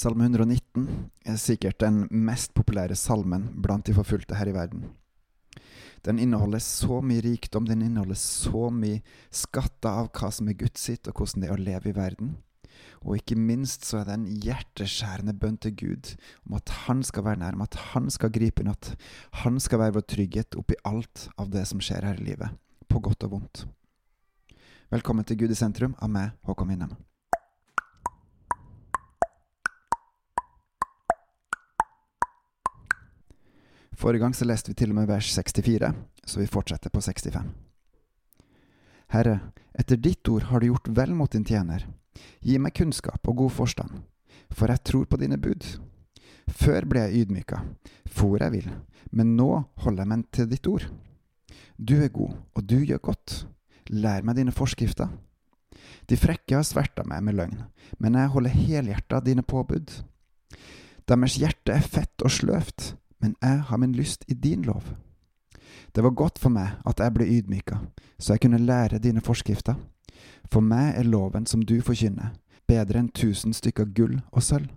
Salme 119 er sikkert den mest populære salmen blant de forfulgte her i verden. Den inneholder så mye rikdom, den inneholder så mye skatter av hva som er Guds sitt, og hvordan det er å leve i verden. Og ikke minst så er det en hjerteskjærende bønn til Gud om at Han skal være nær, om at Han skal gripe inn, at Han skal være vår trygghet oppi alt av det som skjer her i livet, på godt og vondt. Velkommen til Gud i sentrum av meg, Håkon Winnem. Forrige gang så leste vi til og med vers 64, så vi fortsetter på 65. Herre, etter ditt ord har du gjort vel mot din tjener. Gi meg kunnskap og god forstand, for jeg tror på dine bud. Før ble jeg ydmyka, for jeg vil, men nå holder jeg meg til ditt ord. Du er god, og du gjør godt. Lær meg dine forskrifter. De frekke har sverta meg med løgn, men jeg holder helhjerta dine påbud. Deres hjerte er fett og sløvt, men jeg har min lyst i din lov. Det var godt for meg at jeg ble ydmyka, så jeg kunne lære dine forskrifter. For meg er loven som du forkynner, bedre enn tusen stykker gull og sølv.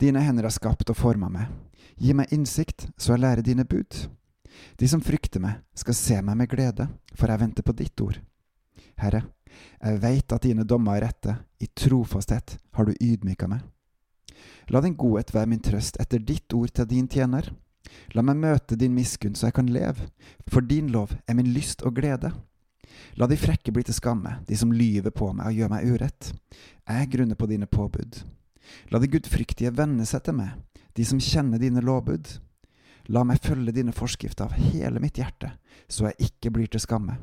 Dine hender har skapt og forma meg. Gi meg innsikt, så jeg lærer dine bud. De som frykter meg, skal se meg med glede, for jeg venter på ditt ord. Herre, jeg veit at dine dommer er rette, i trofasthet har du ydmyka meg. La din godhet være min trøst etter ditt ord til din tjener. La meg møte din miskunn så jeg kan leve, for din lov er min lyst og glede. La de frekke bli til skamme, de som lyver på meg og gjør meg urett. Jeg grunner på dine påbud. La de gudfryktige venne seg til meg, de som kjenner dine lovbud. La meg følge dine forskrifter av hele mitt hjerte, så jeg ikke blir til skamme.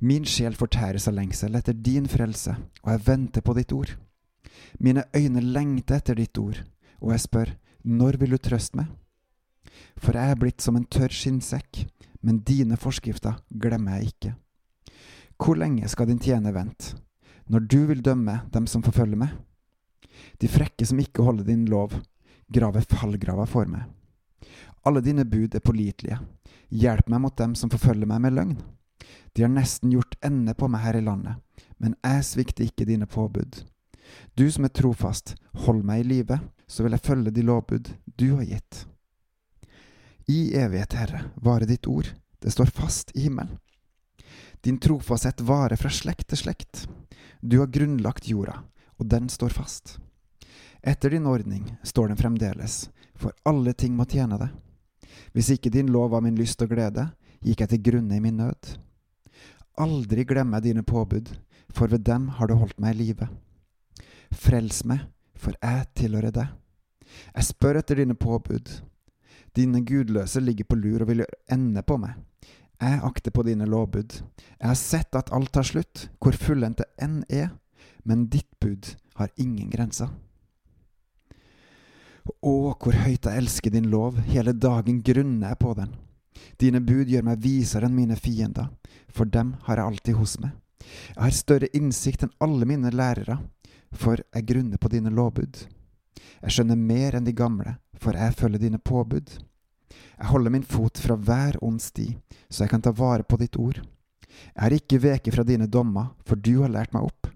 Min sjel fortæres av lengsel etter din frelse, og jeg venter på ditt ord. Mine øyne lengter etter ditt ord, og jeg spør, når vil du trøste meg? For jeg er blitt som en tørr skinnsekk, men dine forskrifter glemmer jeg ikke. Hvor lenge skal din tjener vente, når du vil dømme dem som forfølger meg? De frekke som ikke holder din lov, graver fallgraver for meg. Alle dine bud er pålitelige. Hjelp meg mot dem som forfølger meg med løgn. De har nesten gjort ende på meg her i landet, men jeg svikter ikke dine påbud. Du som er trofast, hold meg i live, så vil jeg følge de lovbud du har gitt. I evighet, Herre, vare ditt ord, det står fast i himmelen. Din trofasthet varer fra slekt til slekt. Du har grunnlagt jorda, og den står fast. Etter din ordning står den fremdeles, for alle ting må tjene deg. Hvis ikke din lov var min lyst og glede, gikk jeg til grunne i min nød. Aldri glemme dine påbud, for ved dem har du holdt meg i live. Frels meg, for jeg tilhører deg. Jeg spør etter dine påbud. Dine gudløse ligger på lur og vil gjøre ende på meg. Jeg akter på dine lovbud. Jeg har sett at alt tar slutt, hvor fullendt det enn er, men ditt bud har ingen grenser. Å, hvor høyt jeg elsker din lov, hele dagen grunner jeg på den. Dine bud gjør meg visere enn mine fiender, for dem har jeg alltid hos meg. Jeg har større innsikt enn alle mine lærere, for jeg grunner på dine lovbud. Jeg skjønner mer enn de gamle, for jeg følger dine påbud. Jeg holder min fot fra hver ond sti, så jeg kan ta vare på ditt ord. Jeg har ikke veket fra dine dommer, for du har lært meg opp.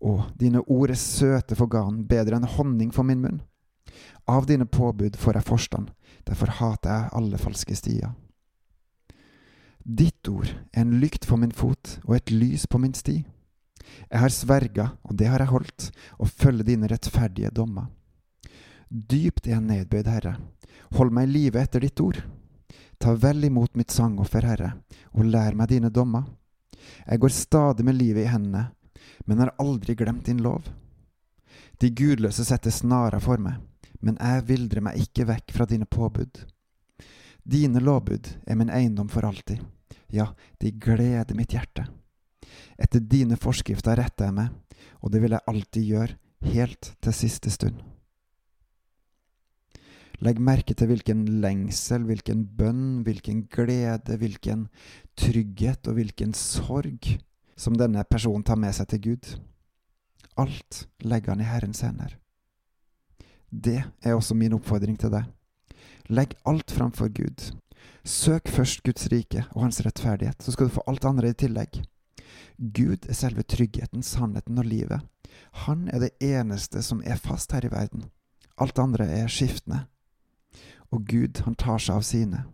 Å, dine ord er søte for ganen, bedre enn honning for min munn. Av dine påbud får jeg forstand, derfor hater jeg alle falske stier. Ditt ord er en lykt for min fot og et lys på min sti. Jeg har sverga, og det har jeg holdt, å følge dine rettferdige dommer. Dypt er jeg nedbøyd, Herre. Hold meg i live etter ditt ord. Ta vel imot mitt sangoffer, Herre, og lær meg dine dommer. Jeg går stadig med livet i hendene, men har aldri glemt din lov. De gudløse setter snarer for meg, men jeg vildrer meg ikke vekk fra dine påbud. Dine lovbud er min eiendom for alltid, ja, de gleder mitt hjerte. Etter dine forskrifter retter jeg meg, og det vil jeg alltid gjøre, helt til siste stund. Legg merke til hvilken lengsel, hvilken bønn, hvilken glede, hvilken trygghet og hvilken sorg som denne personen tar med seg til Gud. Alt legger han i Herrens hender. Det er også min oppfordring til deg. Legg alt framfor Gud. Søk først Guds rike og hans rettferdighet, så skal du få alt andre i tillegg. Gud er selve tryggheten, sannheten og livet. Han er det eneste som er fast her i verden. Alt andre er skiftende. Og Gud, han tar seg av sine.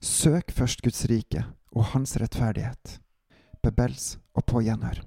Søk først Guds rike og Hans rettferdighet. Bebels og på gjenhør.